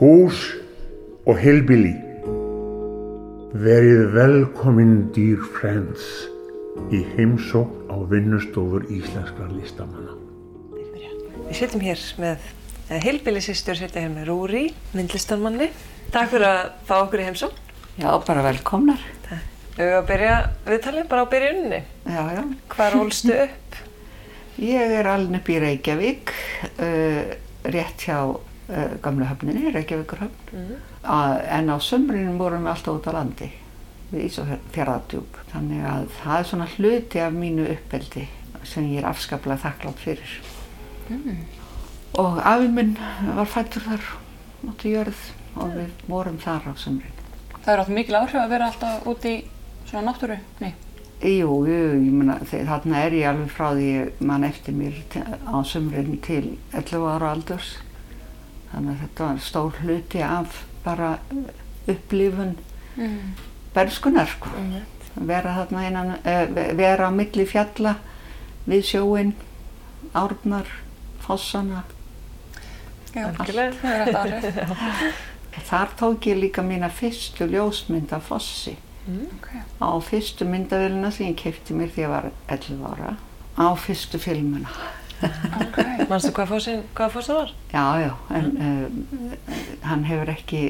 hús og heilbili. Verið velkominn dýr friends í heimsókn á vinnustofur íslenskra listamanna. Við sittum hér með heilbílisistur, sittum hér með Rúri, myndlistarmanni. Takk fyrir að fá okkur í heimsókn. Já, bara velkomnar. Við höfum að byrja viðtalið bara á byrjunni. Já, já. Hvar ólstu upp? Ég er alveg upp í Reykjavík, uh, rétt hjá uh, gamlu höfninni, Reykjavíkurhöfn. Mm. En á sömrinu vorum við alltaf út á landi, við Ísafjörðardjúb. Þannig að það er svona hluti af mínu uppeldi sem ég er afskaplega þakklátt fyrir. Mm. Og afinn minn var fættur þar, móti jörð og við vorum þar á sömrinu. Það er átt mikil áhrif að vera alltaf út í svona náttúru? Nei. Jú, jú, ég meina, þarna er ég alveg frá því mann eftir mér á sömurinn til 11 ára aldurs. Þannig að þetta var stór hluti af bara upplifun Mm. bernskunar, sko. Mm. Vera þarna einan, uh, vera á milli fjalla, við sjóin, árnar, fossana. Já, er. Þar tók ég líka mína fyrstu ljósmynd af fossi. Mm. Okay. Á fyrstu myndavélina sem ég kefti mér því ég var 11 ára. Á fyrstu filmuna. Okay. Manstu hvað fósin, hvað fósin var? Já, já, en uh, hann hefur ekki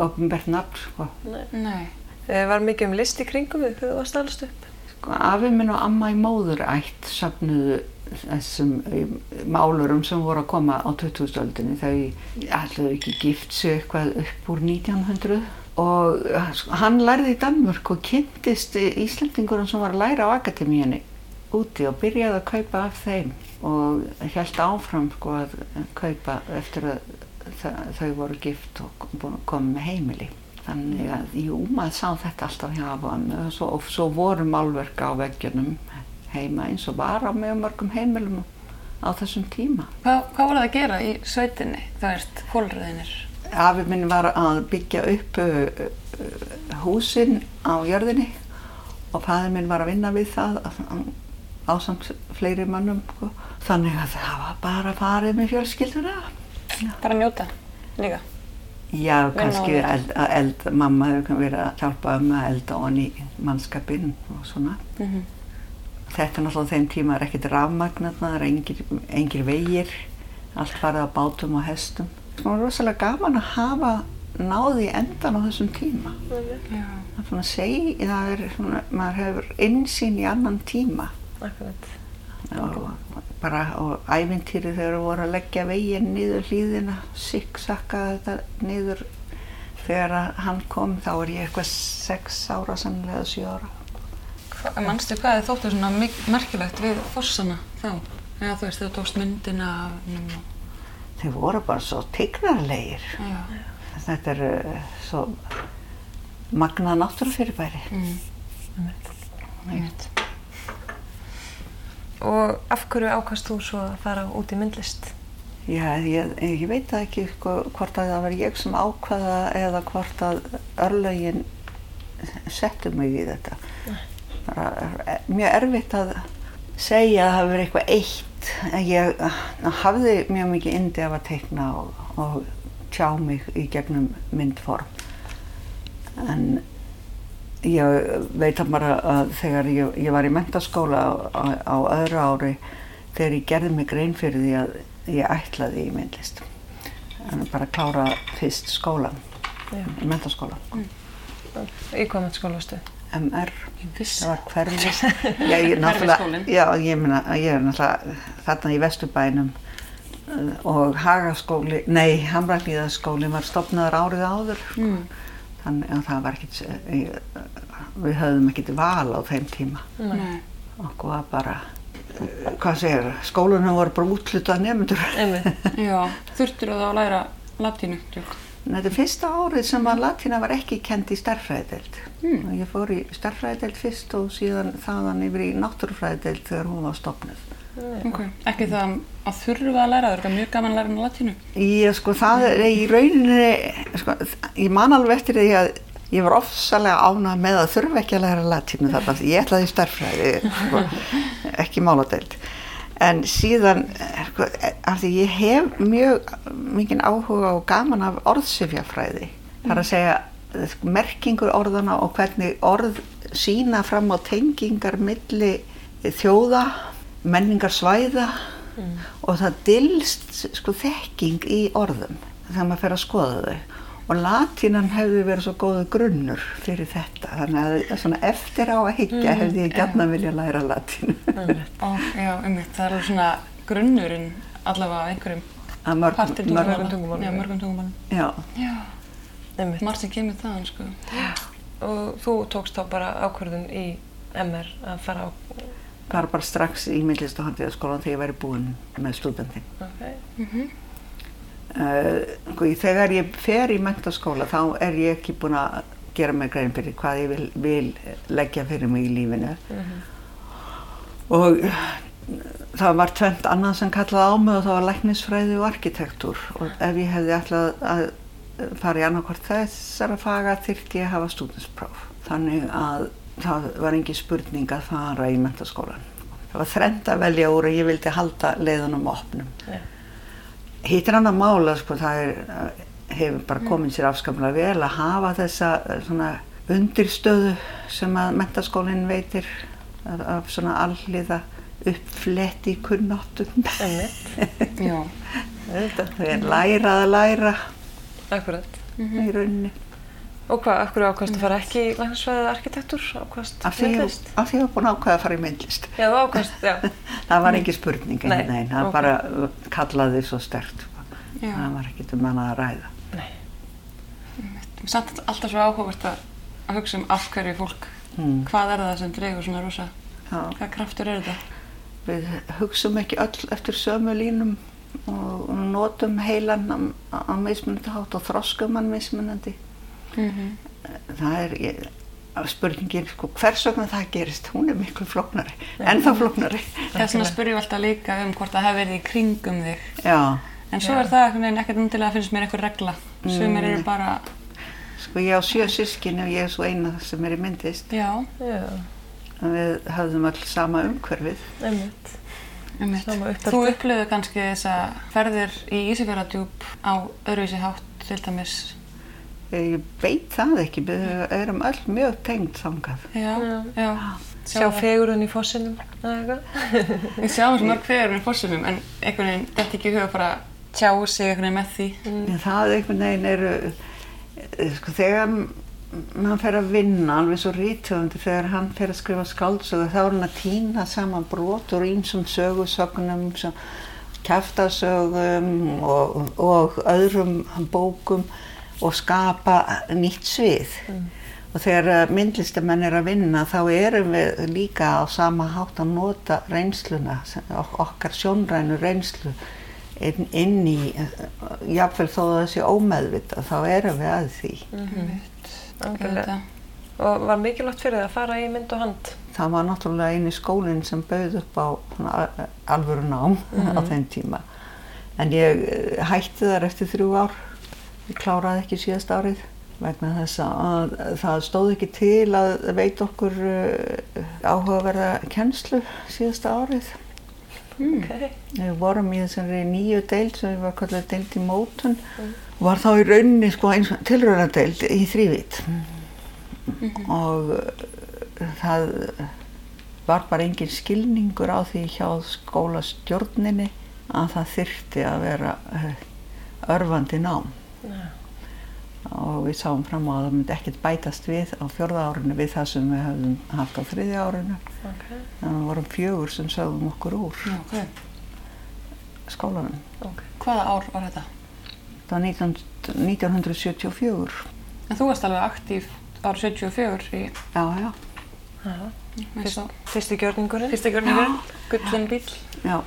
ofnbært nafn, sko. Nei. Það var mikið um list í kringum við þegar þú varst allast upp. sko. Afi minn og amma í móðurætt safnuðu þessum eh, málurum sem voru að koma á 2000-öldinni. Þau allavega ekki gift sig eitthvað upp úr 1900 og eh, sko, hann lærði í Danmörk og kynntist Íslandingurinn sem var að læra á akademíunni úti og byrjaði að kaupa af þeim og held áfram sko að kaupa eftir að þa- þau voru gift og að koma með heimili. Þannig að, jú, maður sá þetta alltaf hjá hann og svo, svo voru málverk á veggjunum heima eins og var á mjög mörgum heimilum á þessum tíma. Hvað, hvað var það að gera í sveitinni? Það veist, fólröðinir. Afi minn var að byggja upp uh, uh, húsin á jörðinni og fæður minn var að vinna við það á samt fleiri mannum. sko. Þannig að það var bara að farið með fjölskylduna. Bara að njóta líka. Já, kannski eld, eld, mamma hefur verið að hjálpa um að elda honni í mannskapinn og svona. Mm Þetta er náttúrulega þeim tíma er ekkert rafmagnarna, það er engir, engir vegir, allt farið á bátum og hestum. Það var rosalega gaman að hafa náði endan á þessum tíma. Já. Það er svona að segja, það er svona, maður hefur insýn í annan tíma. Akkurat. Og bara, og ævintýri þegar voru að leggja veginn niður hlýðina, sikksakka þetta niður. Þegar hann kom þá er ég eitthvað sex ára sannlega, eða sjö ára. Hva, manstu hvað þóttu svona merkilegt við fossana þá? Eða þú veist, þegar þú tókst myndina af. Þeir voru bara svo tignarlegir. Já. Þetta er uh, svo magnað náttúrufyrirbæri. Mm. Einmitt. Og af hverju ákast þú svo að fara út í myndlist? Já, ég, ég veit ekki sko, hvort að það var ég sem ákvaða eða hvort að örlögin settu mig í þetta. Er, mjög erfitt að segja að það verið eitthvað eitt. Ég uh, hafði mjög mikið indi af að teikna og, og tjá mig í gegnum myndform. En ég veit að bara að þegar ég, ég var í mentaskóla á, á, öðru ári þegar ég gerði mig grein fyrir því að ég ætlaði í myndlist en bara klára fyrst skólan Já. í mentaskóla Í hvað myndskóla varstu? MR, það var hverfis Hverfisskólinn. já, ég, meina, ég er náttúrulega þarna í Vesturbænum og Hagaskóli nei, Hamraglíðaskóli var stopnaður árið áður Mm. Þannig að það var ekkit ég, við höfðum ekkit val á þeim tíma Nei. okkur var bara hvað segir, skólunum voru bara útlutað nefndur. Þurftur þú þá að læra latínu? Þetta er fyrsta árið sem að latína var ekki kend í starffræðideild. Mm. Ég fór í starffræðideild fyrst og síðan þaðan yfir í náttúrufræðideild þegar hún var stopnuð. Ok. Ekki það að þurfa að læra, það er mjög gaman að læra latínu. Ég sko það er í rauninni, sko, ég man alveg eftir því að ég var ofsalega ánað með að þurfa ekki að læra latínu þarna því ég ætlaði í starffræði, sko, ekki máladeild. En síðan, sko, af því ég hef mjög mikið áhuga og gaman af orðsifjafræði. Það er að segja eh, sko, merkingu orðana og hvernig orð sína fram á tengingar milli þjóða, menningar svæða og það dylst sko þekking í orðum þegar maður fer að skoða þau og latínan hefði verið svo góðu grunnur fyrir þetta þannig að svona eftir á að higgja hefði ég gætna vilja læra latínu Og, já, einmitt, það er alveg svona grunnurinn allavega af einhverjum mörg, partir mörg, mörgum tungumálum. Já, mörgum tungumálum. já, Já, Einmitt. margt sem kemur þaðan, sko. Og þú tókst þá bara ákvörðun í MR að fara á... það var bara strax í myndlist og handíðaskólan þegar ég væri búin með stúdentin Okay. uh, sko, í- þegar ég fer í mentaskóla þá er ég ekki búin að gera mig grein fyrir hvað ég vil, vil leggja fyrir mig í lífinu. Og það var tvent annað sem kallaði á mig og það var læknisfræði og arkitektúr og ef ég hefði ætlað að fara í annarkvort þessara faga þyrfti ég að hafa stúdinspróf þannig að það var engin spurning að fara í mentaskólan það var þrend að velja úr og ég vildi halda leiðunum opnum. Já. Hitt er annað mála sko, það er, hefur bara komið sér afskaplega vel að hafa þessa eh, svona undirstöðu sem að mentaskólinn veitir af, af svona alliða uppfletti kunnáttum Einmitt. Já. Auðvitað. þau er lærað að læra Akkurat. í rauninni Og hvað, akkur ákvæmst að fara ekki í læknarsvæðið arkitektúr? Ákvæmst af því, ég, af því ég var búin að ákveða að fara í myndlist Já, ákvæmst, já. það var ekki spurning Nei, nei, það ok. bara uh, kallaði svo stert Já. það var ekki um hana að ræða Nei. Samt alltaf svo áhugavert að, að hugsa um af hverju fólk, mm. hvað er það sem dregur svona rosa, Já. hvað kraftur er þetta? við hugsum ekki öll eftir sömu línum og notum heilan á, á mismunandi hátt og þroskum hann mismunandi Mm það er ég, spurningin sko, hvers vegna það gerist hún er miklu flóknari, ennþá flóknari Þess vegna spyrjum við alltaf líka um hvort það hefur verið í kringum þig. já, En svo Já. er það ekkert undilega að finnst mér eitthvað regla. Eru Mm. bara, sko ég á sjö sískin og ég er svo eina sem er í myndist já, Já, við höfðum öll sama umhverfið uppeldi. Þú upplöðu kannski þessa ferðir í Ísafjörðardjúp á öðruvísi hátt til dæmis. Ég veit það ekki, við erum öll mjög tengd þangað Já, Já. já. Sjá fegurinn í eitthvað. Við sjáum svo mörg fegur í fórsunum en einhvern veginn þetta ekki huga bara tjá sig einhvern veginn með því. En það einhvern veginn eru, eh, sko, þegar m- hann fer að vinna, alveg svo rítöfundi, þegar hann fer að skrifa skáldsögu, þá er hann að týna saman brot úr ímsum sögusögnum, sem kæftasögum og, og öðrum bókum og skapa nýtt svið. Og þegar eh, myndlistamenn er að vinna þá erum við líka á sama hátt að nota reynsluna, okkar sjónrænu reynslu inn, inn í, eh, jafnvel þó að það sé ómeðvitað, þá erum við að því. Algjörlega. Og var mikilvægt fyrir það að fara í mynd og hand? Það var náttúrulega eini skólinn sem bauð upp á al- alvöru nám á þeim tíma. En ég eh, hætti þar eftir þrjú ár, ég kláraði ekki síðast árið vegna þess að það stóð ekki til að veita okkur uh, áhugaverða kennslu síðasta árið. Ok. Við vorum í þessari nýju deild sem við varum kallað deild í mótun. Og var þá í rauninni sko eins og tilraunadeild í þrývít og uh, það var bara engin skilningur á því hjá skólastjórninni að það þyrfti að vera uh, örfandi nám Já. og við sáum fram á að það myndi ekkert bætast við á fjörða árinu við það sem við höfum haft á þriðja árinu Ok. en við vorum fjögur sem sögum okkur úr Já, ok. skólanum Ok. Hvaða ár var þetta? Það var 19, 1974. En þú varst alveg aktív árið 74 í Já, já, Já. Fyrst, Fyrsti gjörningurinn. fyrsta gjörningurinn, gullin bíl. já.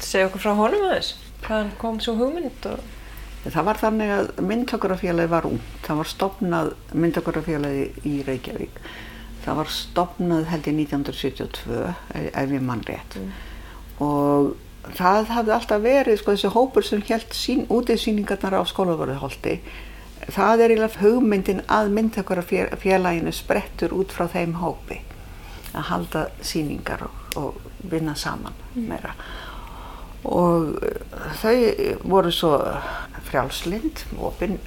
Segja okkur frá honum aðeins. Hvaðan kom svo hugmynd og... Það var þannig að myndtökurafélagi var ung. Það var stopnað myndtökurafélagi í Reykjavík. Það var stopnað held ég 1972, ef ég mann rétt. Og það hafði alltaf verið, sko, þessi hópur sem held sín, útiðsýningarnar á skólavarðholti. Það er eiginlega hugmyndin að myndtökurafélaginu sprettur út frá þeim hópi. Að halda sýningar og, og vinna saman meira. Og uh, þau voru svo frjálslind opinn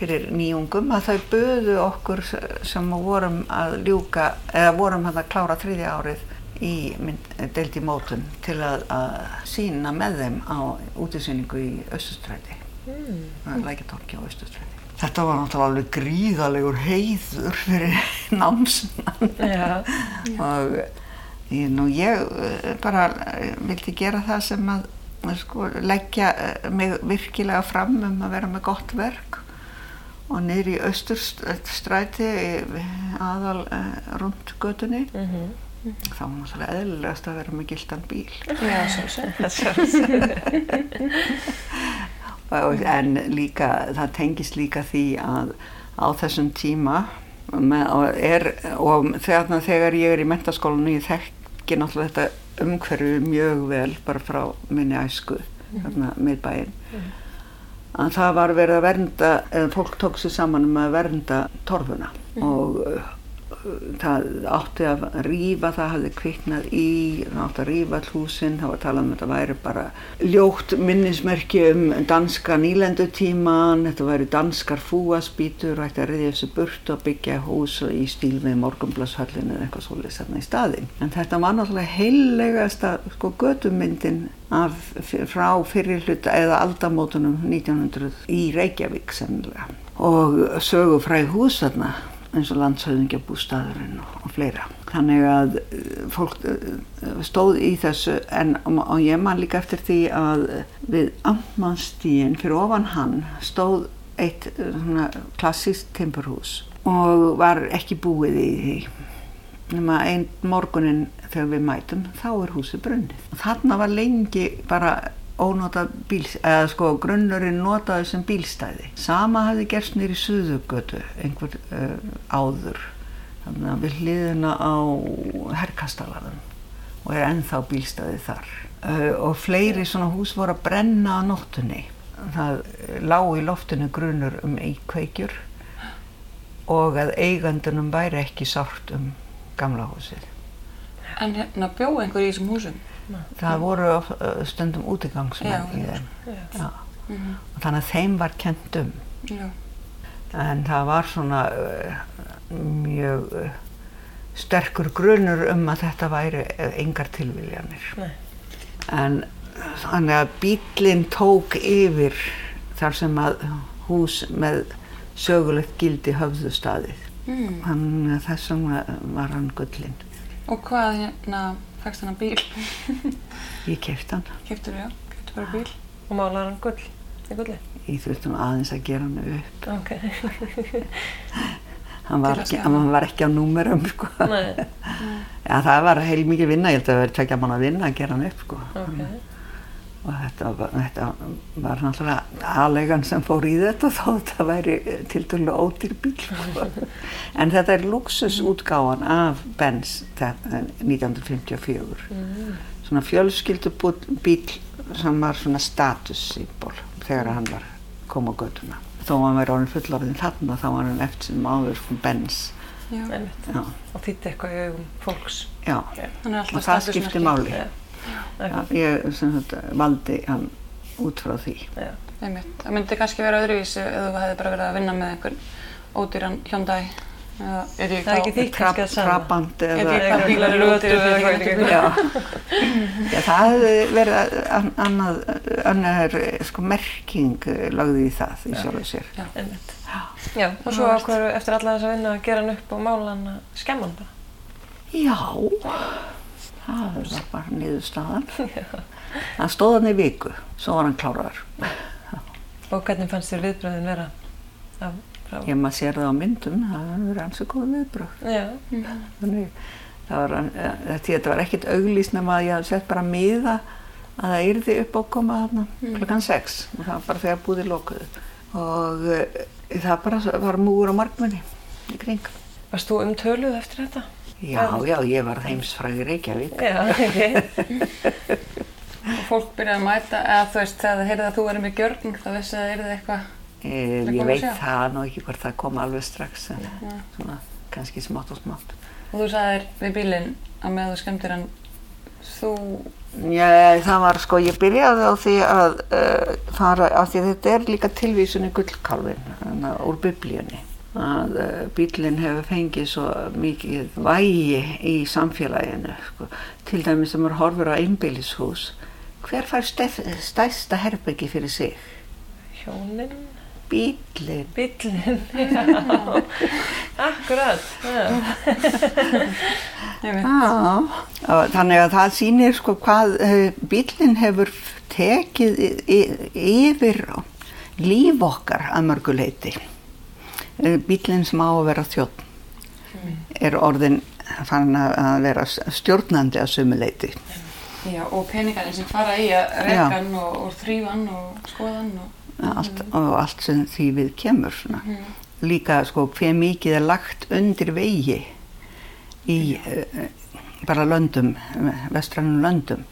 fyrir nýjungum að þau böðu okkur sem vorum að ljúka eða vorum að klára þriðja árið í mynd, deild í mótun til að, að sína með þeim á útisýningu í Östustræti mm. lækjartorki á Östustræti Þetta var náttúrulega alveg gríðalegur heiður fyrir námsmann Já. og nú, ég eh, bara eh, vildi gera það sem að sko, leggja eh, mig virkilega fram um að vera með gott verk og niður í austurstræti aðal uh, rundgötunni Mhm. þá var náttúrulega eðlilegast að vera með gildan bíl Já. Og- en líka, það tengist líka því að á þessum tíma með, og, er, og þegar, þegar ég er í mentaskólanu ég þekki náttúrulega þetta umhverfi mjög vel bara frá minni æsku þarna miðbæinn. Að það var verið að vernda eða fólk tók sér saman um að vernda torfuna og uh, það átti að rífa það hafði kviknað í það átti að rífa all húsin. Það var að tala um að þetta væri bara ljótt minnismerki um danska nýlendutíman þetta væri danskar fúaspítur ætti að reyðja þessu burt og byggja hús í stíl með morgunblashöllinu eða eitthvað svolítið þarna í staðin en þetta var náttúrulega heillegasta sko götumyndin af, frá fyrir hluta eða aldamótunum 1900 í Reykjavík sennilega. Og sögufræð hús þarna eins og landshauðingjabústaðurinn og, og fleira. Þannig að eh, fólk eh, stóð í þessu en og ég man líka eftir því að við Amtmannstíin fyrir ofan hann stóð eitt eh, klassíst timburhús og var ekki búið í því nema einn morgunin þegar við mætum þá er húsið brunnið. Þarna var lengi bara ónota bíls, eða sko grunnurinn notaði sem bílstæði. Sama hafði gerst nýri Suðugötu einhver uh, áður þannig að við hliðina á herkastalarðum og er ennþá bílstæði þar. Uh, og fleiri svona hús voru að brenna á nóttunni. Það lág í loftinu grunnur um eikveikjur og að eigandunum væri ekki sárt um gamla húsið. En hérna bjó einhver í þessum húsum? Það voru uh, stundum útigangsmenn í þeim. Já. Já. Mhm. Og þannig að þeim var kent um. Já. En það var svona uh, mjög uh, sterkur grunur um að þetta væri engar tilviljanir. Nei. En þannig að bílinn tók yfir þar sem að hús með sögulegt gildi höfðu staðið. Mm. Þannig að þess vegna var hann gullinn. Og hvað hérna, fækst hann bíl? Ég kefti hann. Keftur já, keftur bara bíl. Og málar hann gull í gulli? Ég þurftum aðeins að gera hann upp. Ok. Hann var, að ekki, hann var ekki á númerum, sko. Nei, Já, það var heil mikið vinna, ég held að það verið tvekja mann að vinna að gera hann upp, sko. ok. Og þetta var, þetta var náttúrulega aðlegan sem fór í þetta þó þetta væri til dælu ódýr bíl, sko. En þetta er luxusútgáfan af Benz þetta- 1954. Mm. Svona fjölskyldubíl sem var svona statussýmbol þegar hann var kom á göttuna. Þó að hann væri orðin fullorðin þarna þá var hann eftir sem áður from Benz. Já. Já, Og þýtti eitthvað í augum fólks. já. Hann er alltaf Og Já. Já, ég sagt, valdi hann út frá því. Já. Það myndi kannski vera öðruvísi ef þú hefði bara verið að vinna með einhvern ódýran Hyundai. Eða, er ég Það er ekki. Trabant Er eða... bílar eru Já. Já, það hefði verið an- annað, annar sko merking lagði í það í sjálfu sér. Einmitt. Já, og svo ákveður eftir alla þess að vinna að gera hann upp og mála hann að skemma hann bara. Já, það var bara niðurstaðan. Hann stóð hann í viku, svo var hann kláraður. Og hvernig fannst þér viðbröðin vera af? Ég maður sér það á myndum, það var verið ansið góð viðbröð. Já, Þannig, var, eh, þetta, var ekkert auglýst nema að ég hafði sett bara miða að það yrði upp á koma þarna klokkan 6 og það var bara þegar búði lokuðu og uh, það bara var múur á markmunni í kring. varst þú umtöluð eftir þetta? Já, já, ég var heimsfræði Reykjavík. Já, ok. Og fólk byrjaði að mæta, eða þú veist, þegar það heyrði að þú verið með gjörning, þá vissi að það yrði eitthvað. E, Það ég kom að veit sjá. það nú ekki hvort það kom alveg strax en svona kannski smátt og smátt. Og þú sagðir við bílinn að með þú skemmtir hann, þú Já, það var sko, ég byrjaði á því að uh, fara, af því þetta er líka tilvísun í gullkálfin hana, úr biblíunni að uh, bílinn hefur fengið svo mikið vægi í samfélaginu sko. til dæmis sem er horfur á einbýlishús hver fær stæsta herbyggi fyrir sig? Hjónin, Bílinn bílinn, já, akkurat, já. Þannig að það sýnir sko hvað uh, bílinn hefur tekið yfir líf okkar að mörguleiti. Uh, bílinn sem á að vera þjótt er orðin fann að vera stjórnandi að sumuleiti. Já, og peningarnir sem fara í að reka hann og, og þrýfa hann og skoða hann og... Allt, og allt sem því við kemur svona. Líka sko hver mikið er lagt undir vegi í uh, bara löndum, vestrannum löndum.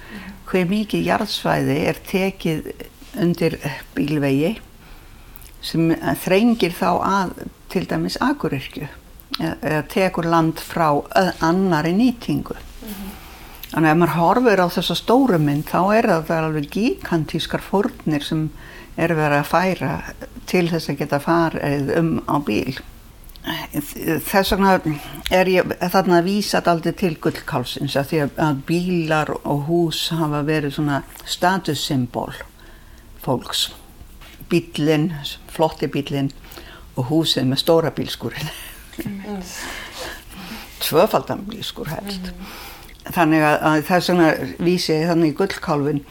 Hver mikið jarðsvæði er tekið undir bílvegi sem þrengir þá að til dæmis agurirkju eða tekur land frá annari nýtingu. Þannig að ef maður horfir á þessa stóru mynd þá er það alveg gigantískar fórnir sem er verið að færa til þess að geta farið um á bíl. Þess vegna er ég þarna að vísa aldrei til gullkálsins að því að- að bílar og hús hafa verið svona statussymbol fólks. Bílinn, flotti bílinn og húsið með stóra bílskúrin. Tvöfaldan bílskúr helst. Þannig að, að þess vegna vísi ég þannig í gullkálfin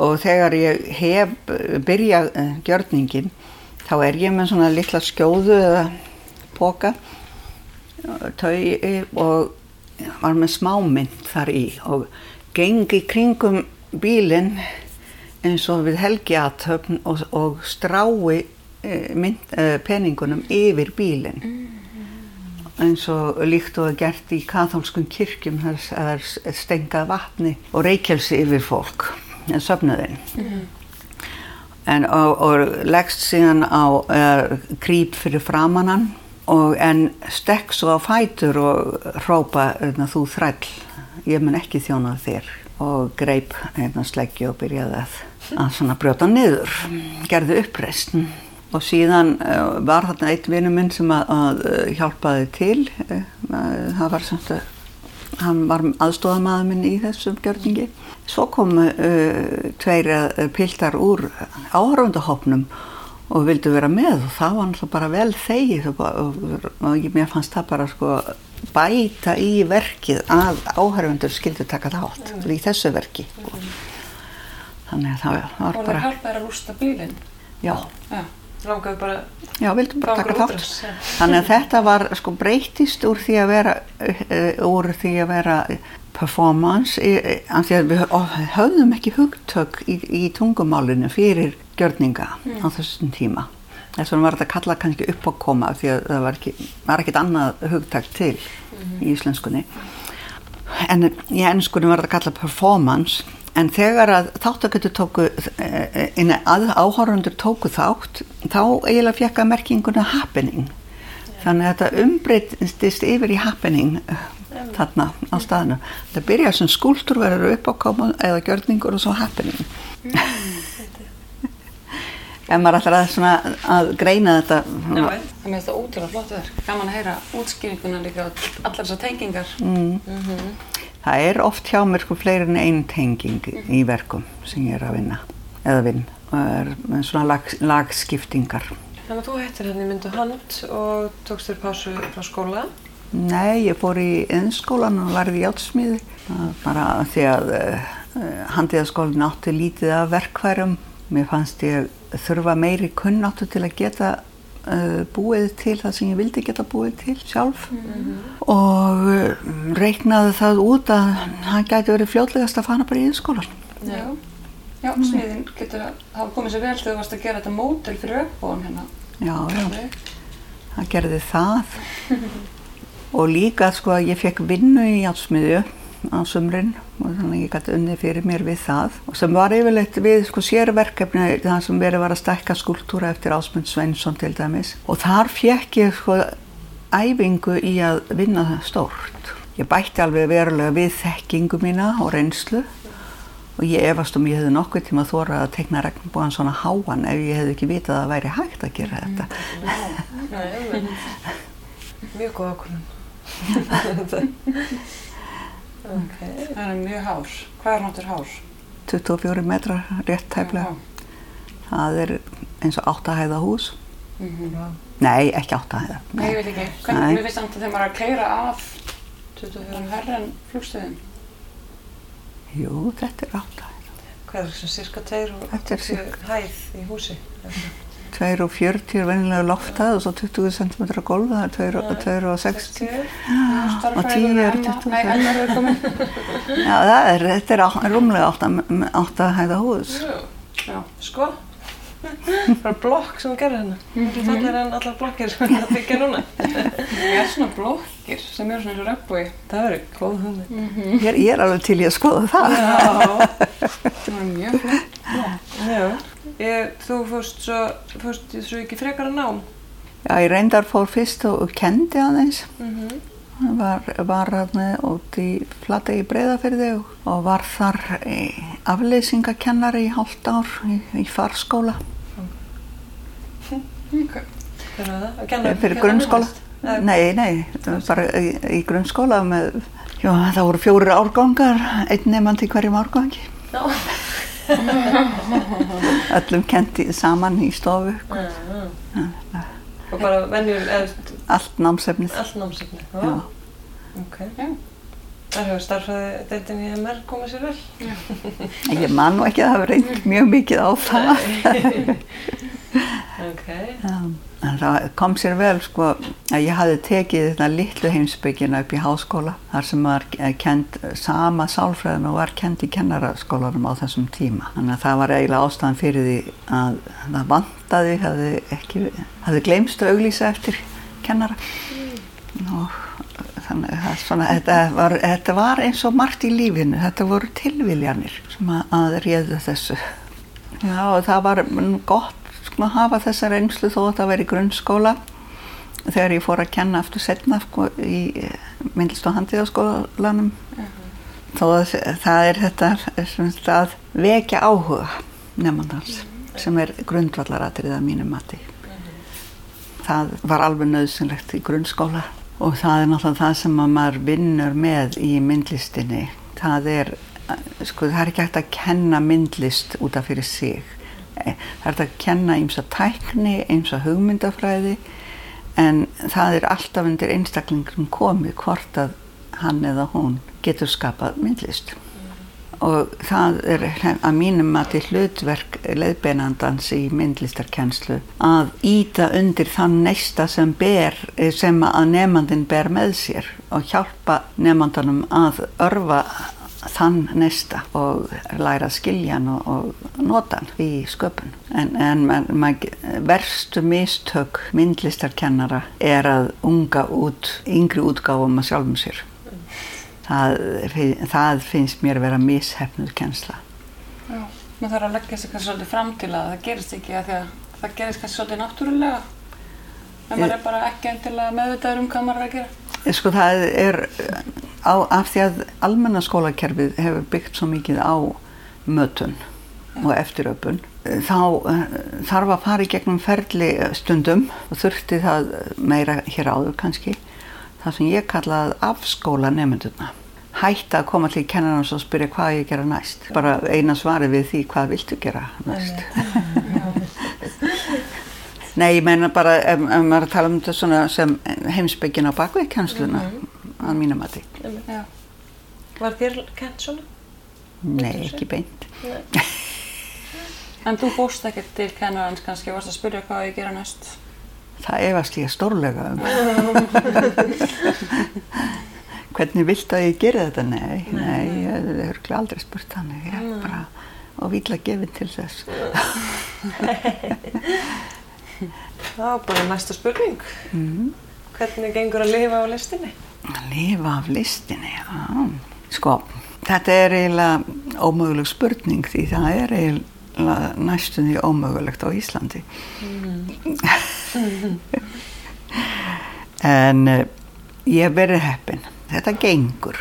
og þegar ég hef eh, byrjað uh, gjörningin þá er ég með svona litla skjóðu eða póka taugi og var með smámynd þar í og gengi kringum bílinn eins og við helgiatöfn og, og strái eh, mynd, eh, peningunum yfir bílinn. Eins og líkt og er gert í katholskum kirkjum þar það er stengað vatni og reykjelsi yfir fólk en söfnuðin en, og, og leggst síðan á uh, krýp fyrir framannan og en stekk svo á fætur og hrópa hérna, þú þræll, ég mun ekki þjóna þér. Og greip hérna, sleggju og byrjaði að, að brjóta niður, gerði uppreist og síðan uh, var þarna eitt vinnu minn sem að, að uh, hjálpaði til uh, það var samt að hann var aðstofamaður minn í þessum gjörningi. Svo komu uh, tveir piltar úr áhörfundahopnum og vildu vera með og það var náttúrulega bara vel þegið og, og, og mér fannst það bara sko bæta í verkið að áhörfundur skildu taka þátt í þessu verki. Þannig að það var Og bara, hjálpa þér að rústa bílinn. já, Já. Langaðu bara já, vildu bara taka þátt. útrás, já. Þannig að þetta var sko breytist úr því að vera, uh, úr því að vera performance, í- af því að við hö- höfðum ekki hugtök í, í tungumálinu fyrir gjörninga á þessum tíma. Þess vegna var þetta kalla kannski upp á koma því að það var, ekki, var ekkit annað hugtak til í íslenskunni. En í ennskunni var þetta kalla performance en þegar að þáttaköldu tóku eh, inn að áhórundur tóku þátt þá eiginlega fekk að merkinguna happening þannig að þetta umbreytist yfir í happening eh, þarna á staðinu þetta byrjar sem skúltur verður upp á koma eða gjörningur og svo happening en maður ætlar að, svona, að greina þetta Já, veit. Það með þetta ótrúlega flott verk. Gaman að heyra útskýringuna líka og allar þessar tengingar. Það er oft hjá mér sko fleiri en einn tenging í verkum sem ég er að vinna eða vinn. Og er með svona lag, lagskiptingar. Þannig að þú hættir hann í myndu hand og tókst þér pásu frá skóla. Nei, ég fór í innskólan og lærði játsmíði bara því að uh, handiðaskólinn átti lítið af verkværum mér fannst ég þurfa meiri kunnáttu til að geta uh, búið til það sem ég vildi geta búið til sjálf. Og uh, reiknaði það út að hann gæti verið fljótlegast að fara bara í innskólan Já. Já, smiðin getur að hafa komið sér vel þegar þú varst að gera þetta mótel fyrir uppbóðan hérna. Já, já, það gerði það. Og líka sko að ég fekk vinnu í játsmiðju á sumrin og þannig að ég gæti unni fyrir mér við það og sem var yfirleitt við sko sérverkefni það sem verið var að stækka skúltúra eftir Ásmund Sveinsson til dæmis og þar fekk ég sko æfingu í að vinna það stórt. Ég bætti alveg verulega við þekkingu mína og reynslu og ég efast um ég hefði nokkuð tíma þórað að teikna regnbúan svona háan ef ég hefði ekki vitað að það væri hægt að gera þetta. Nei, mjög góð ákvörðun. ok. Það er mjög hár. Hvað er náttúr hár? 24 metrar rétt tæplega. Það er eins og áttahæða hús. Mm -hmm. Nei, ekki áttahæða. Nei, ég veit ekki. Hvernig, mér finnst samt að þeim var að keira af 24 herra en flugstöðin. Jú, þetta er áttahæða. Hvað er það sem cirka 2 og Þetta 80 sirka- hæð í húsi? 2 og 40 er vennilega loftað og svo 20 cm gólf, það er 2 og 2 og 60. 60? Og 10 er 25. Nei, Emma er komin. Já, það er, þetta er rúmlega átta- áttahæða hús. Já. Sko? Bara blokk sem gerir hérna. Þetta fallir en allar blokkir sem hún er að byggja núna. Ég er svona blokkir sem eru svona eins og regnbúi. Það verður góð. Ég er, ég er alveg til í að skoða það. Já. Það var mjög flott. Já. Ég, þú fórst svo, fórst svo ekki frekar að nám. Já, ég reyndar fór fyrst og, kendi aðeins. Mm Var, var hérna út í flata í breyðafyrði og, var þar afleysingakennari í hálft ár í, í farskóla Okay. Fyrir? Að kenna, fyrir kenna grunnskóla. myndlist? Eða- Nei, nei, bara í, í grunnskóla með, já, það voru fjórir árgangar, einn nefandi í hverjum árgangi. Já. Öllum kendi saman í stofu, Já. Og bara venjur, eða allt námsefnið. allt námsefni. Já. Ok. Það hefur starfræði deildin í MR komið sér vel. Ég man nú ekki að hafa reynd mjög mikið á það. Ok. Já, en það kom sér vel sko að ég hafði tekið þetta litlu heimsbyggina upp í háskóla þar sem var kend sama sálfræðin og var kend í kennaraskólanum á þessum tíma. Þannig að það var eiginlega ástæðan fyrir því að það vantaði, hafði ekki, hafði gleymst að auglýsa eftir kennara. Og þannig að svona, þetta var, þetta var eins og margt í lífinu, þetta voru tilviljanir sem að, að réðu þessu. Já, og það var gott sko, að hafa þessa reynslu þó að það væri grunnskóla. Þegar ég fór að kenna aftur setna sko, í myndlist og handíðaskólanum. Þó að það er þetta sagt, að vekja áhuga nefnandans sem er grundvallaratrið að mínu mati. Það var alveg nöðsynlegt í grunnskóla og það er náttúrulega það sem að maður vinnur með í myndlistinni. Það er sko það er ekki hægt að kenna myndlist út af fyrir sig. Eh, það er að kenna að tækni að hugmyndafræði en það er alltaf undir einstaklingum komið hvort að hann eða hún getur skapað myndlist. Og það er að mínum að til hlutverk leiðbeinandans í myndlistarkennslu að íta undir þann neista sem ber, sem að nefnandin ber með sér og hjálpa nefnandanum að örfa þann neista og læra að skilja hann og, og nota hann í sköpun. En, en man, man, verstu mistök myndlistarkennara er að unga út, yngri útgáfum að sjálfum sér. Það, það finnst mér að vera mishefnuð kennsla. Já, maður þarf að leggja sig kannski svolítið fram til að það gerist ekki að að það gerist kannski svolítið náttúrulega. En maður er bara ekki endilega meðvitaður um hvað maður er að gera. Sko það er á, af því að almenna skólakerfið hefur byggt svo mikið á mötun og eftiröpun þá uh, þarf að fara í gegnum ferli stundum og þurfti það meira hér áður kannski það sem ég kallaði afskóla nefnduna hætta að koma til kennarnas og spyrja hvað ég gera næst. Bara eina svari við því hvað viltu gera næst? Nei, ég meina bara ef, maður að tala um þetta svona sem heimsbyggin á bakvið kennsluna. Mm -hmm. Að mínum mati. Já. Var þér kent svona? Nei, ekki beint. Nei. En þú fórst ekki til kennarans kannski, varst að spyrja hvað ég gera næst? Það efast ég stórlega um. Hvernig vilt að ég gera þetta? Nei, nei, nei ég hef aldrei spurt þannig. Ég er bara og vil að gefa til þess. Það var bara næsta spurning. Mm. Hvernig gengur að lifa á listinni? Að lifa af listinni, já. Sko, þetta er eiginlega ómöguleg spurning því það er eiginlega næstunni ómögulegt á Íslandi. Mm. en uh, ég hef verið heppin. Þetta gengur.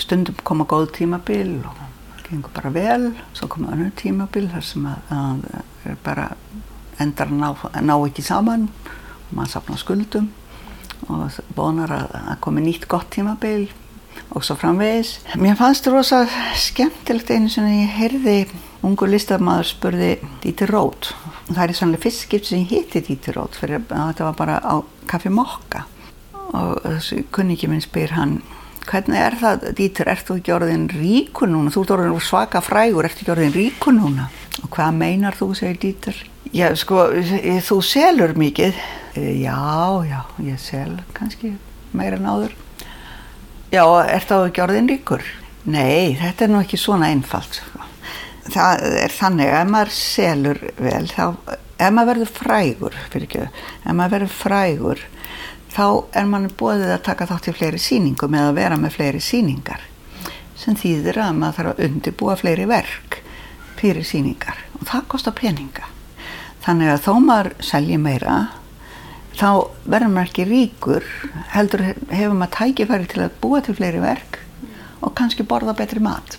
Stundum koma góð tímabil og gengur bara vel, svo koma önnur tímabil þar sem að, að er bara endar að ná, ná ekki saman og maður safnar skuldum og vonar að, að komi nýtt gott tímabil og svo framvegis. Mér fannst það rosa skemmtilegt einu sem ég heyrði ungu listamæður spurði Díti Rót. Það er sannlega fyrst skipt sem ég hitti Díti Rót fyrir að þetta var bara á kaffi mokka. Og þessi kunningi minn spyr hann hvernig er það Dítur, ert þú ekki orðin ríku núna? Þú ert orðin svaka frægur, ert ekki orðin ríku núna? Og hvað meinar þú, segir Dítur. Já, sko, þú selur mikið já, já, ég sel kannski meira en áður. Já, ert þá ekki orðin ríkur? Nei, þetta er nú ekki svona einfalt sko. það er þannig ef maður selur vel þá, ef maður verður frægur fyrir ekki, ef maður verður frægur þá er mann bóðið að taka þátt í fleiri síningum eða vera með fleiri síningar sem þýðir að maður þarf að undibúa fleiri verk fyrir síningar og það kostar peninga. Þannig að þó maður selji meira þá verður maður ekki ríkur heldur hefur maður tækifæri til að búa til fleiri verk og kannski borða betri mat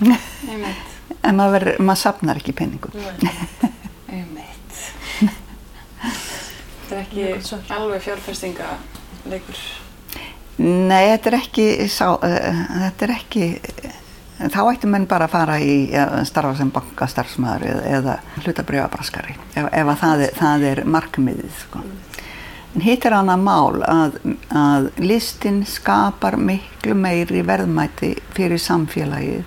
en maður, maður sapnar ekki peningum Þetta er ekki alveg fjárfestingaleikur? Nei, þetta er ekki, sá, uh, þetta er ekki, þá ættum menn bara að fara í að starfa sem bankastarfsmaður eða, eða hlutabriðabraskari ef, ef það, er, það er markmiðið. Sko. En hitt er annað mál að, að listin skapar miklu meiri verðmæti fyrir samfélagið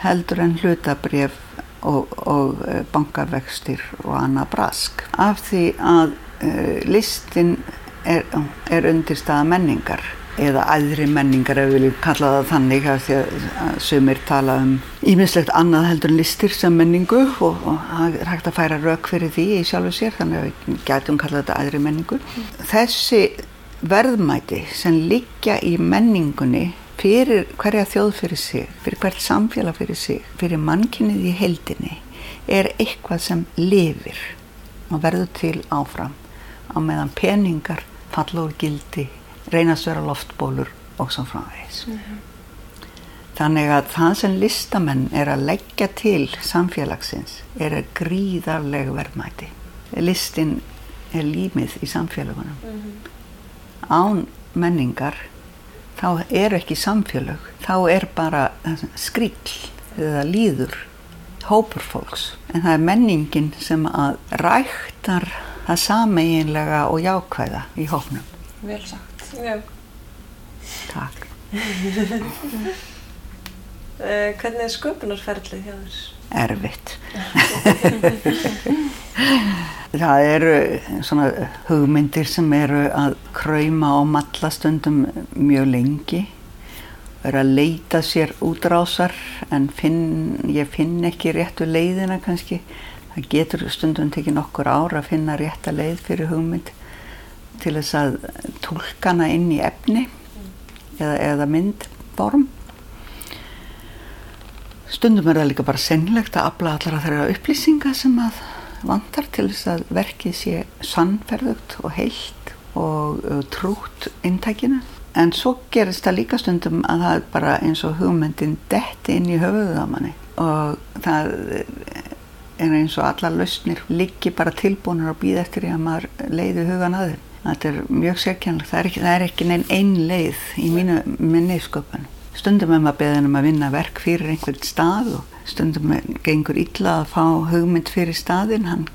heldur en hlutabrif og, og bankarvextir og annað brask. Af því að uh, listin er, er undirstaða menningar eða aðri menningar ef við viljum kalla það þannig að því að sumir tala um ímislegt annað heldur en listir sem menningu og, það er hægt að færa rauk fyrir því í sjálfu sér þannig að við getum kallað þetta aðri menningu. Þessi verðmæti sem liggja í menningunni fyrir hverja þjóð fyrir sig, fyrir hvert samfélag fyrir sig, fyrir mannkynnið í heldinni er eitthvað sem lifir og verður til áfram á meðan peningar falla úr gildi, reynast vera loftbólur og svo framvegis. Mm -hmm. Þannig að það sem listamenn er að leggja til samfélagsins er að gríðarlega verðmæti. Listin er límið í samfélagunum. Mm -hmm. Án menningar þá er ekki samfélag, þá er bara skrill eða líður hópur fólks. En það er menningin sem að ræktar það sameiginlega og jákvæða í hófnum. Vel sagt. Já. Takk. uh, hvernig er sköpunarferðlið hjá þér? Erfitt. það eru svona hugmyndir sem eru að kræma og matla stundum mjög lengi er að leita sér útrásar en finn, ég finn ekki réttu leiðina kannski það getur stundum tekið nokkur ár að finna rétta leið fyrir hugmynd til þess að tólkana inn í efni eða, eða myndform. Stundum er það líka bara sennlegt að afla allara þeirra upplýsinga sem að vantar til þess að verkið sé sannferðugt og heilt og trútt inntækinu. En svo gerist það líka stundum að það er bara eins og hugmyndin detti inn í höfuðu á manni. Og það er eins og alla lausnir liggi bara tilbúinur og býða eftir því að maður leiði hugan að þeim þetta er mjög sérkjænlegt það er ekki, ekki neinn einn leið í mínu minni sköpun. Stundum er maður beðin um að vinna verk fyrir einhvern stað og stundum gengur illa að fá hugmynd fyrir staðin hann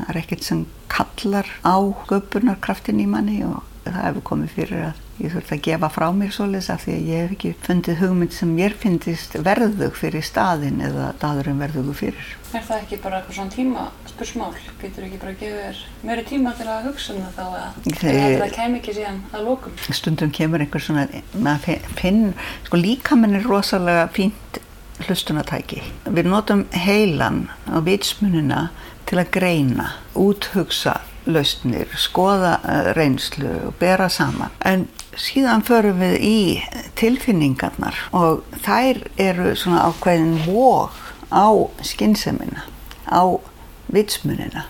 það er ekkert sem kallar á sköpunarkraftin í manni og það hefur komið fyrir að ég þurfti að gefa frá mér svoleiðis af því að ég hef ekki fundið hugmynd sem mér finnist verðug fyrir staðin eða staðurinn verðugu fyrir. Er það ekki bara eitthvað svona tíma spursmál? Getur ekki bara að gefa þér meiri tíma til að hugsa um það þá að það kem ekki síðan að lókum? Stundum kemur einhver svona, maður finn, sko líkaminn er rosalega fínt hlustunatæki. Við notum heilan og vitsmunina til að greina, úthugsa lausnir, skoða eh, reynslu og bera saman. En síðan förum við í tilfinningarnar og þær eru svona ákveðin vóg á skynnsemina, á vitsmunina.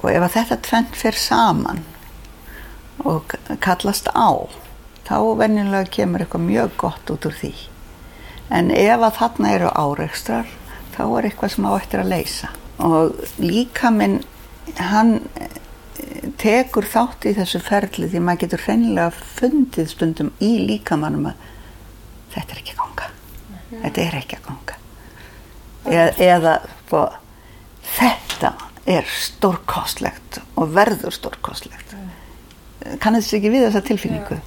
Og ef þetta tvent fer saman og kallast á, þá venjulega kemur eitthvað mjög gott út úr því. En ef að þarna eru áreikstrar, þá er eitthvað sem á eftir að leysa. Og líka minn, hann tekur þátt í þessu ferli því maður getur hreinlega fundið stundum í líkamannum að þetta er ekki að ganga. Þetta er ekki að ganga. Eða, eða sko, þetta er stórkostlegt og verður stórkostlegt. Kannast ekki við þessa tilfinningu?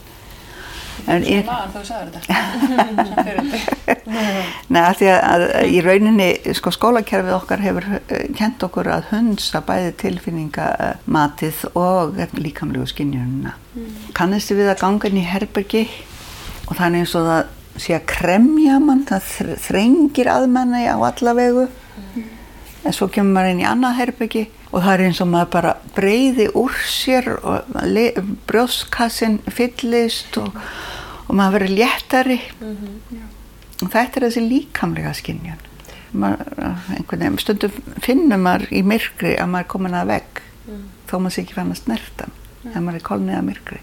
En Ég maður þú sagður þetta. Svona fyrir. Nei, af því að, að í rauninni sko, skólakerfið okkar hefur uh, kent okkur að hunsa bæði tilfinningamatið og líkamlegu skinjununa. Mm. Kannistu við að ganga inn í herbergi og er eins og það sé að kremja mann, það þr- þrengir að manni á alla vegu. En svo kemur maður inn í annað herbergi og það er eins og maður bara breyði úr sér og brjóstkassin fyllist og, og maður verður léttari. Og þetta er þessi líkamlega veginn, stundum finnur maður í myrkri að maður er komin að vegg þó maður sé ekki fann að snerta mm. ef maður er kolnið að myrkri.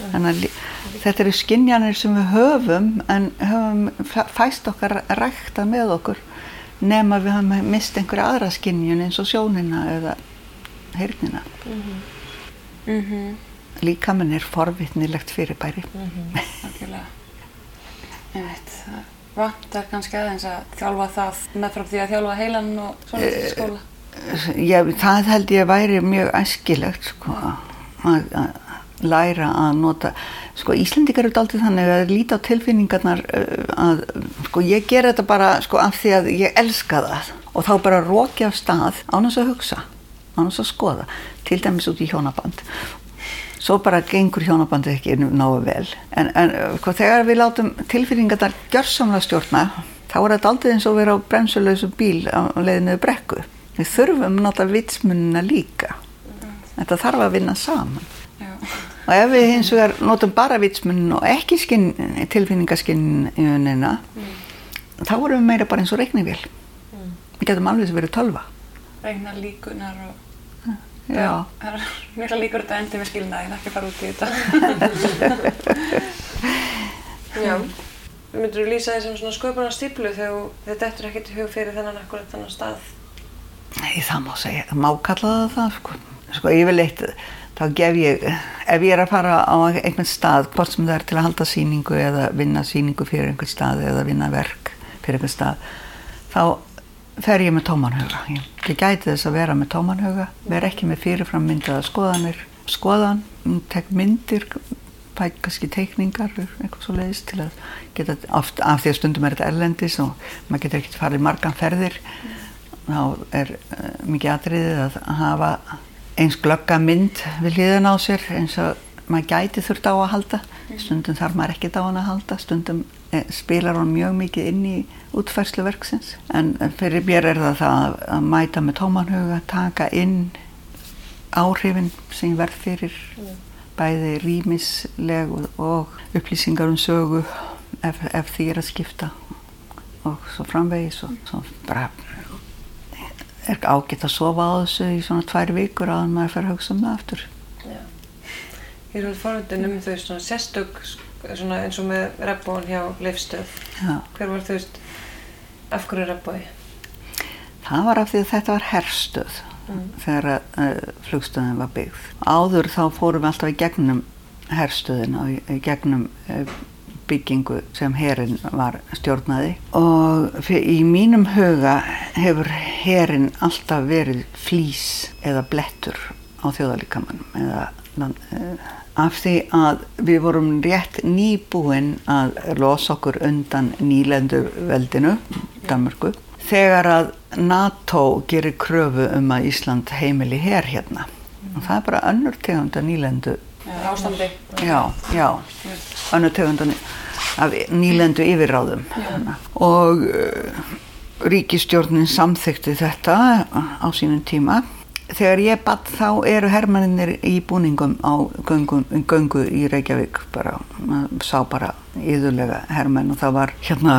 Þannig að þetta eru skynjanir sem við höfum en höfum fæ- fæst okkar rækta með okkur nema við höfum mist einhverja aðra skynjun eins og sjónina eða heyrnina. Mhm. Líkaminn er forvitnilegt fyrirbæri. Algjörlega. Einmitt. Það vantar kannski aðeins að þjálfa það með frá því að þjálfa heilan og svona til skóla. ég, það held ég væri mjög æskilegt sko, að, að læra að nota sko Íslendingar eru daldið þannig að líta á tilfinningarnar uh, að sko ég ger þetta bara sko af því að ég elska það. Og þá bara róki af stað án þess að hugsa án þess að skoða, til dæmis út í hjónaband. Svo bara gengur hjónabandi ekki náðu vel. En, en sko, þegar við látum tilfinningarnar gjörsamlega stjórna þá er þetta aldrei eins og vera á bremsulausu bíl á leiðinu brekku. Við þurfum náttúrulega vitsmunina líka. Þetta þarf að vinna saman. Já. Og ef við hins vegar notum bara vitsmunin og ekki skinn, tilfinningaskinnina þá erum við meira bara eins og reiknivél við getum alveg sem verið tölva Regna líkunar og já, það er mikla líkur þetta endi með skilnaðin, ekki fara út í þetta. Já. Myndur þú lýsa því sem svona sköpunar stíplu þegar þetta eftir ekkert í hug fyrir þennan akkurat þennan stað? Nei, það má segja, það má kalla það það sko. Sko yfirleitt þá gef ég, ef ég er að fara á einhvern stað, hvort sem það er til að halda sýningu eða vinna sýningu fyrir einhvern stað eða vinna verk fyrir einhvern stað, þá fer ég með tómanhuga. Ég, gæti þess að vera með tómanhuga, vera ekki með fyrirfram myndaða skoðanir, skoðan, tek myndir, fæ kannski teikningar, eitthvað svo leiðist til að geta, oft af því að stundum er þetta erlendis og maður getur ekkert farið margan ferðir þá er uh, mikið atriðið að hafa eins glögga mynd við hliðin á sér eins og maður gæti þurft á að halda. Stundum þarf maður ekkert á hann að halda. Stundum eh, spilar hann mjög mikið inn í útfærslu verksins. En fyrir mér er það það að, mæta með tómanhuga, taka inn áhrifin sem verð fyrir bæði rýmisleg og, og upplýsingar um sögu ef, ef því er að skipta og svo framvegis og svo bara er ágætt að sofa á þessu í svona tvær vikur að maður fer að hugsa um það aftur. Ég er alveg forvöndin um þau svona sérstök svona eins og með rebbón hjá Leifstöð. Já. Hver var veist, af hverju rebbói? Það var af því að þetta var herstöð þegar uh, flugstöðin var byggð. Áður þá fórum við alltaf í gegnum herstöðina og í, í gegnum uh, byggingu sem herin var stjórnaði. Og í mínum huga hefur herin alltaf verið flýs eða blettur á þjóðalíkamannum eða land, uh, af því að við vorum rétt nýbúin að losa okkur undan nýlendu veldinu, Danmarku þegar að NATO gerir kröfu um að Ísland heimili hér hérna. Og það er bara önnur tegunda nýlendu ástandi. já, já, önnur tegunda ný- af nýlendu yfirráðum. Og uh, ríkistjórnin samþykti þetta á sínum tíma. Þegar ég batt þá eru hermannir í búningum á göngu, göngu í Reykjavík bara, maður sá bara yðurlega hermenn og það var hérna,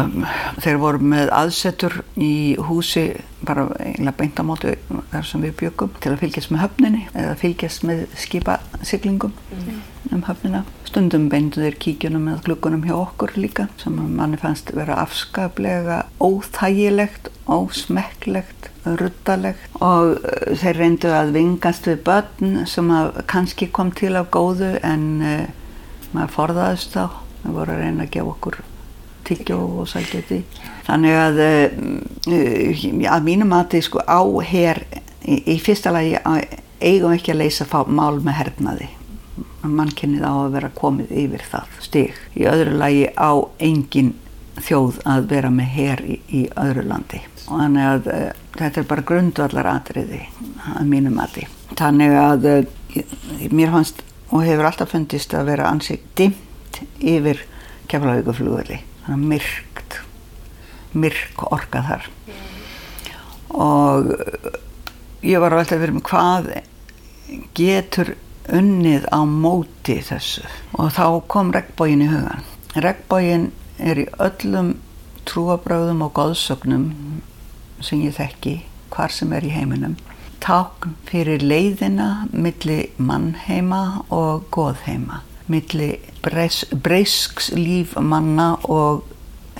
þeir voru með aðsetur í húsi bara einlega beintamóti þar sem við byggum til að fylgjast með höfninni eða fylgjast með skipasiglingum um höfnina. Stundum beindu þeir kíkjunum með glukkunum hjá okkur líka sem manni fannst vera afskaplega óþægilegt, ósmekklegt, ruttalegt og uh, þeir reyndu að vingast við börn sem kannski kom til af góðu en uh, maður forðaðist þá. Það voru að reyna að gefa okkur tyggjó og sælgeti. Þannig að uh, að mínum að þið sko á hér í, í fyrsta lagi eigum ekki að leysa mál með hernaði mannkynnið á að vera komið yfir það stig. Í öðru lagi á engin þjóð að vera með her í, í öðru landi og þannig að uh, þetta er bara grundvallar atriði að mínum mati. Þannig að uh, mér fannst og hefur alltaf fundist að vera ansið dimt yfir keflauguflugurli. Þannig að myrkt, myrk orka þar. Og uh, ég var alltaf verið með hvað getur unnið á móti þessu og þá kom regnbógin í hugan. Regnbógin er í öllum trúabröðum og góðsögnum sem ég þekki hvar sem er í heiminum. Tákn fyrir leiðina milli mannheima og goðheima, milli breysks líf manna og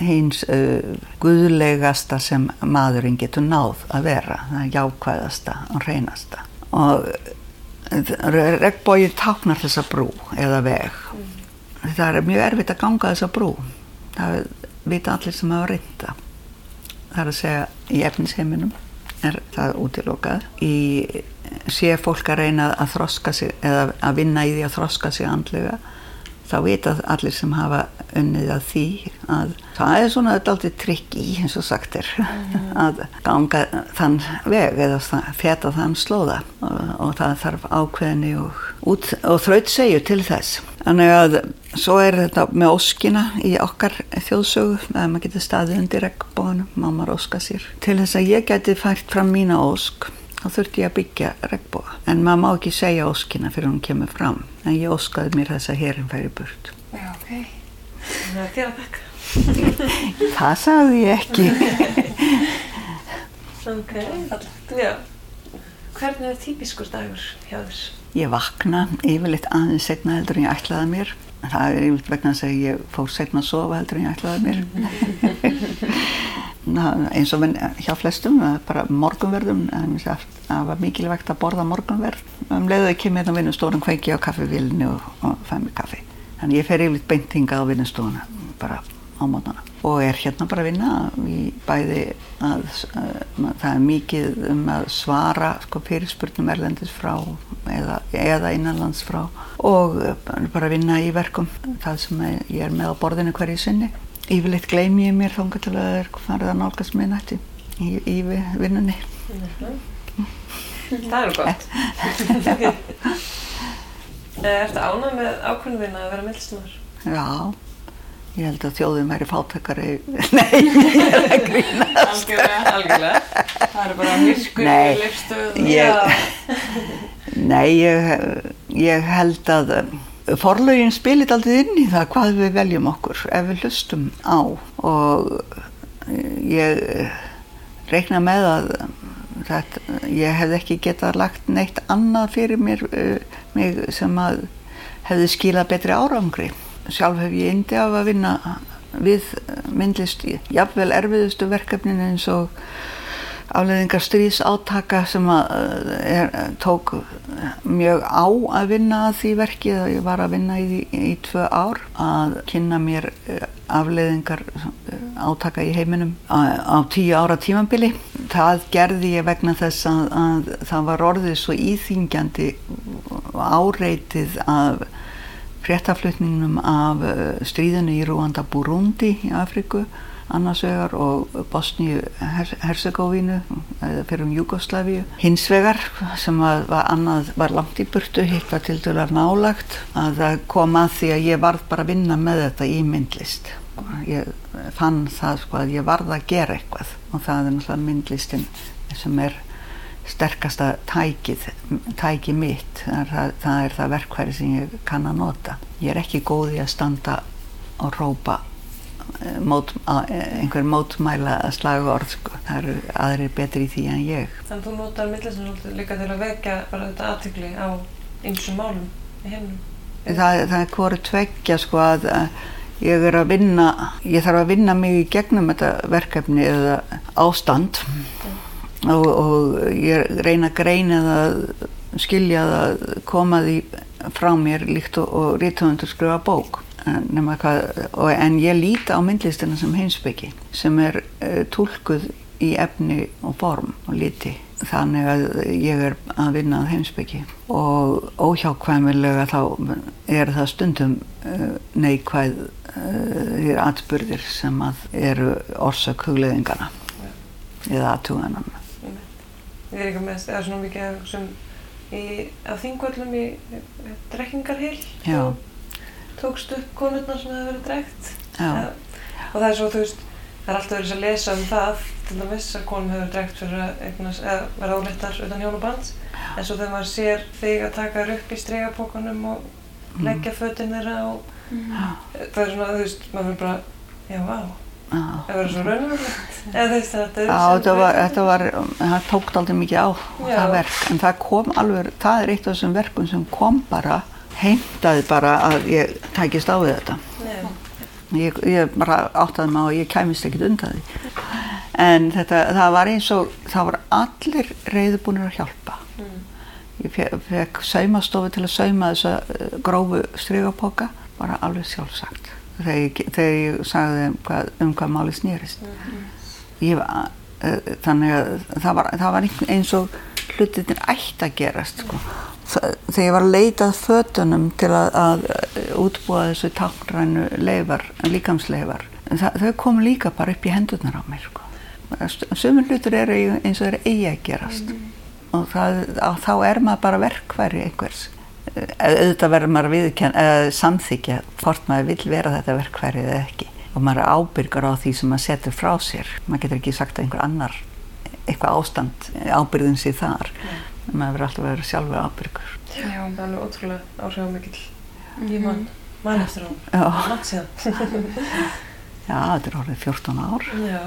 hins uh, guðlegasta sem maðurinn getur náð að vera, það jákvæðasta og reynasta. Og regnbóið táknar þessa brú eða veg. Það er mjög erfitt að ganga þessa brú. Það vita allir sem hafa reynda það er að segja í efnisheiminum er það útilokað. Í sé fólk að reyna að þroska sig eða að vinna í því að þroska sig andlega þá vita allir sem hafa unnið að því að það er svona aldrei trikki eins og sagt er mm. að ganga þann veg eða feta þann slóða. Og, og það þarf ákveðni og, og þraut segju til þess. Þannig að svo er þetta með óskina í okkar þjóðsögu að maður getur staðið undir regnbónum maður óska sér. Til þess að ég geti fært fram mína ósk þá þurfti ég að byggja regnbóa en maður má ekki segja óskina fyrir hún kemur fram. En ég óskaði mér þess að herin færi burt. Já, ok. Það er þér að þakka. Það sagði ég ekki. Ok, já. Hvernig er típiskur dagur hjá þér? Ég vakna yfirleitt aðeins segna heldur en ég ætlaði mér. Það er yfirleitt vegna að segja ég fór segna að sofa heldur en ég ætlaði mér eins og hjá flestum bara morgunverðum það var mikilvægt að borða morgunverð. Um leiðu ekki með það vinnustofun kveiki á kaffivílinu og, og fæ mér kaffi. Þannig ég fer yfirleitt beintingað á vinnustofuna bara á mótana. Og er hérna bara að vinna í bæði að, að það er mikið um að svara sko, fyrirspurnum erlendis frá eða, eða innanlands frá. Og bara að vinna í verkum það sem ég er með á borðinu hverju sinni yfirleitt gleymi ég mér þángar til að það er farið að nálgast með nætti í, í vinnunni. Mm -hmm. Það er gott. Er þetta ánað með ákvörðin að vera mildsnur? Já ég held að þjóðum væri fátökari Nei, ég er að grínast. Algjörlega, algjörlega. Það er bara myrkur í lifstöð ég, Nei, ég, ég held að forlaugin spilit aldrei inn í það hvað við veljum okkur ef við hlustum á. Og ég reikna með að þetta, ég hef ekki getað lagt neitt annað fyrir mér mig sem að hefði skilað betri árangri. Sjálf hef ég indi af að vinna við myndlist jafnvel erfiðustu verkefnin eins og afleðingar stríðsátaka sem að er, tók mjög á að vinna að því verki að ég var að vinna í, í, tvö ár að kynna mér eh, afleðingar eh, átaka í heiminum á, á tíu ára tímambili það gerði ég vegna þess að, að það var orðið svo íþingjandi áreitið af fréttaflutningnum af eh, stríðinu í Rúanda Burundi í Afriku annarsvegar og Bosníu-Herzegovínu eða fyrir um Júgoslavíu hinsvegar sem var, annað, var langt í burtu hitt var til dælar nálagt að það kom að því að ég varð bara að vinna með þetta í myndlist ég fann það sko að ég varð að gera eitthvað og það er náttúrulega myndlistin sem er sterkasta tækið, tæki mitt. Það það, er það verkfæri sem ég kann að nota. Ég er ekki góð í að standa og rópa mót, að- eh, einhver mótmæla að slaga orð sko. Það eru aðrir betri í því en ég. Þannig að þú notar svolítið líka til að vekja bara þetta aðtökli á ymsum málum í heiminum. Það, það er hvoru tveggja sko að ég er að vinna, ég þarf að vinna mig í gegnum þetta verkefni eða ástand og, og ég reyna að greina það, skilja það, koma því frá mér líkt og, og rítuðundur skrifa bók. Hvað, og, en ég líta á myndlistina sem heimsbyggi sem er uh, tólkuð í efni og form og liti. Þannig að ég er að vinna að heimsbyggi og óhjákvæmilega þá er það stundum uh, neikvæð uh, atbyrðir sem að eru orsök hugleðingana eða aðtuganana. Við erum ekki með, eða svona mikið sem í, á þingvöllum í eh, drekkingarhill. Já. Þú tókst upp konurnar sem hefur verið drekt. Já. Og það er svo, þú veist, það er alltaf verið að lesa um það, til dæmis að konum hefur drekt fyrir að eignast, eða vera óleittar utan hjónabands. En svo þegar maður sér þig að taka þér upp í strigapókunum og leggja fötin þeirra og það er svona, þú veist, maður fyrir bara, já, vá, það verður svo raunverulegt. Er þetta var, það tókt aldrei mikið á Já. það verk, en það kom alveg, það er eitt af þessum verkum sem kom bara, heimtaði bara að ég tækist á við þetta. Ég, ég bara áttaði mig á að ég kæmist ekkit undan því. En þetta, það var eins og, það var allir reyðubúnir að hjálpa. Ég fe- fekk saumastofu til að sauma þessa eh, grófu strygapoka, bara alveg sjálfsagt. Þegar ég, þegar ég sagði hvað, um hvað máli snýrist. Ég var, uh, þannig að það var, það var eins og hlutinir ætti að gerast, sko. Þa- Þegar ég var að leita að fötunum til að, að eh, útbúa þessu táknrænu leifar, líkamsleifar, það, þau kom líka bara upp í hendurnar á mér, sko. Sumur hlutur eru eins og þeir eigi að gerast og það, á, þá er maður bara verkværi einhvers. Auðvitað verður maður að samþykja hvort maður vill vera þetta verkværi eða ekki. Og maður er ábyrgar á því sem maður setur frá sér. Maður getur ekki sagt að einhver annar, eitthvað ástand, ábyrðin sér þar. Maður verður alltaf að vera sjálfur ábyrgur. Já, það er alveg ótrúlega áhrifamikill. Ég man, man eftir hún. Já. Langt síðan. Já, þetta er orðið 14 ár. Já.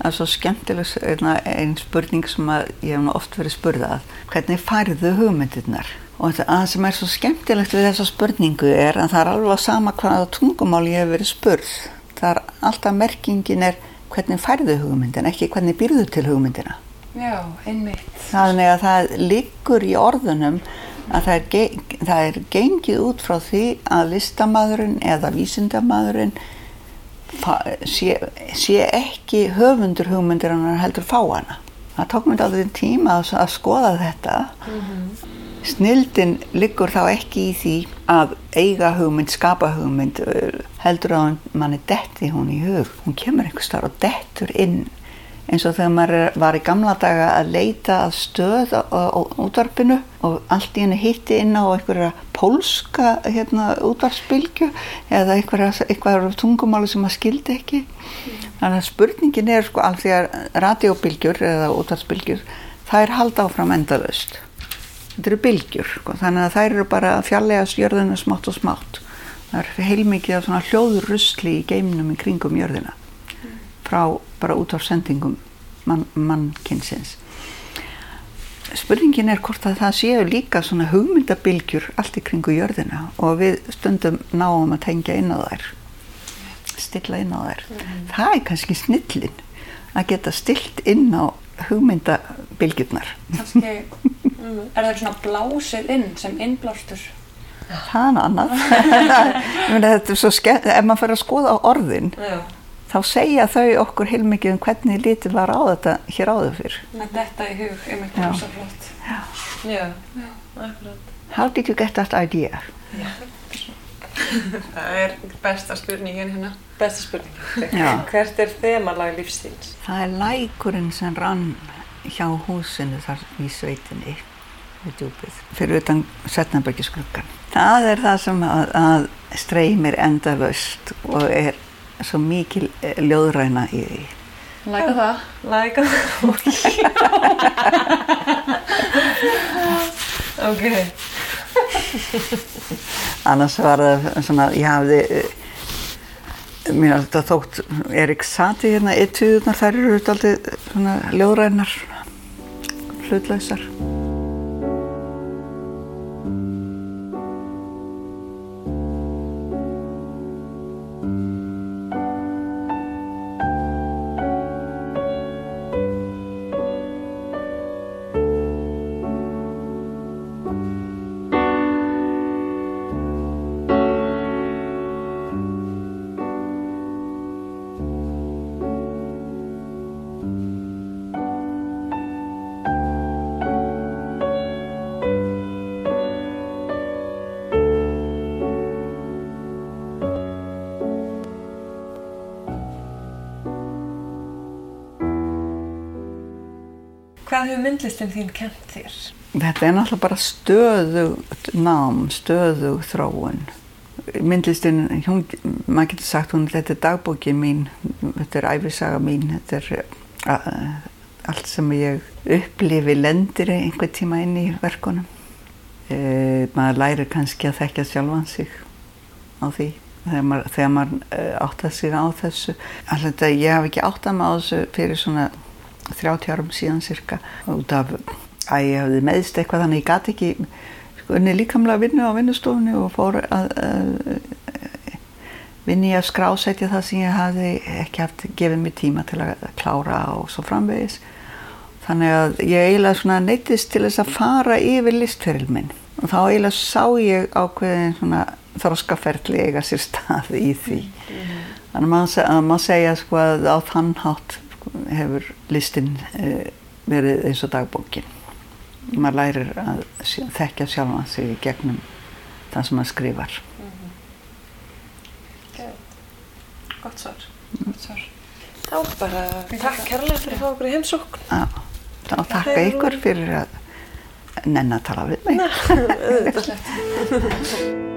Það er svo skemmtileg einna- ein spurning sem að ég hef oft verið spurðað. Hvernig færðu hugmyndirnar? Og það sem er svo skemmtilegt við þessa spurningu er að það er alveg sama hvaða tungumál ég hef verið spurð. Það er alltaf merkingin er hvernig færðu hugmyndin, ekki hvernig býrðu til hugmyndina. Já, einmitt. Þannig að það liggur í orðunum að það er, ge- það er gengið út frá því að listamæðurinn eða vísindamæðurinn fa- sé, sé ekki höfundur hugmyndir hann heldur fá hana. Það tók mér aldrei tíma að, að skoða þetta. Snildin liggur þá ekki í því að eiga hugmynd, skapa hugmynd, uh, heldur að manni detti hún í hug. Hún kemur einhvers þar og dettur inn eins og þegar maður er- var í gamla daga að leita að stöð á, á, á útvarpinu og allt í henni hitti inn á einhverja pólska hérna, útvarpsbylgju eða einhverja, einhverja tungumáli sem maður skildi ekki. Þannig að spurningin er sko alls því að radióbylgjur eða útvarpsbylgjur þær halda áfram endalaust. Þetta eru bylgjur, sko, þannig að þær eru bara að fjallega jörðina smátt og smátt. Það er heilmikið af svona hljóðurrusli í geimnum í kringum jörðina frá bara út af sendingum mann, mannkynsins. Spurningin er hvort að það séu líka svona hugmyndabilgjur allt í kringu jörðina og við stundum náum að tengja inn á þær, stilla inn á þær. Það er kannski snillin að geta stilt inn á hugmyndabilgjurnar. Kannski er það svona blásið inn sem innblástur. Það er annað. Ég þetta er svo skemmt, ef maður fyrir að skoða á orðin, Já. þá segja þau okkur heilmikið um hvernig lítið var á þetta hér áður fyrr. Með þetta í hug, einmitt Já. rosa flott. Já. Akkurat. How did you get that idea? Það er besta spurningin hérna. Besta spurning. Já. Hvert er þemalag lífstíls? Það er lækurinn sem rann hjá húsinu þar í sveitinni við djúpið, fyrir utan Setnabækiskruggan. Það er það sem að, að streymir endalaust og er svo mikil eh, ljóðræna í því. Læka það. Læka Ok. Annars var það svona, ég hafði, eh, mér er þetta þótt, Erik Sati hérna, ettuðunar, þær eru alltaf ljóðrænar, hlutlausar. Hvað hefur myndlistin þín kent þér? Þetta er náttúrulega bara stöðugt nám, stöðug þróun. Myndlistin, hún, maður getur sagt hún, þetta er dagbókin mín, þetta er æfisaga mín, þetta er uh, allt sem ég upplifi lendir einhver tíma inn í verkunum. Uh, maður lærir kannski að þekkja sjálfan sig á því þegar maður, þegar maður uh, áttar sig á þessu. Alltaf ég haf ekki áttað mig á þessu fyrir svona 30 árum síðan cirka út af að ég hafði meðst eitthvað þannig ég gati ekki sko, unni líkamlega vinnu á vinnustofunni og fór að, að vinni að skrásætja það sem ég hafði ekki haft gefið mér tíma til að klára og svo framvegis. Þannig að ég eiginlega svona neytist til þess að fara yfir listferil minn. Og þá eiginlega sá ég ákveðin svona þróskaferli eiga sér stað í því. Þannig að maður segja sko að á þann hátt hefur listin uh, verið eins og dagbókin. Maður lærir að þekkja sjálfan sig í gegnum það sem maður skrifar. Mm -hmm. Gott svar. Gott svar. Þá bara takk kærlega fyrir að fá okkur í heimsókn. Já, þá takka ykkur fyrir að nenn að tala við mig. Nei, auðvitað.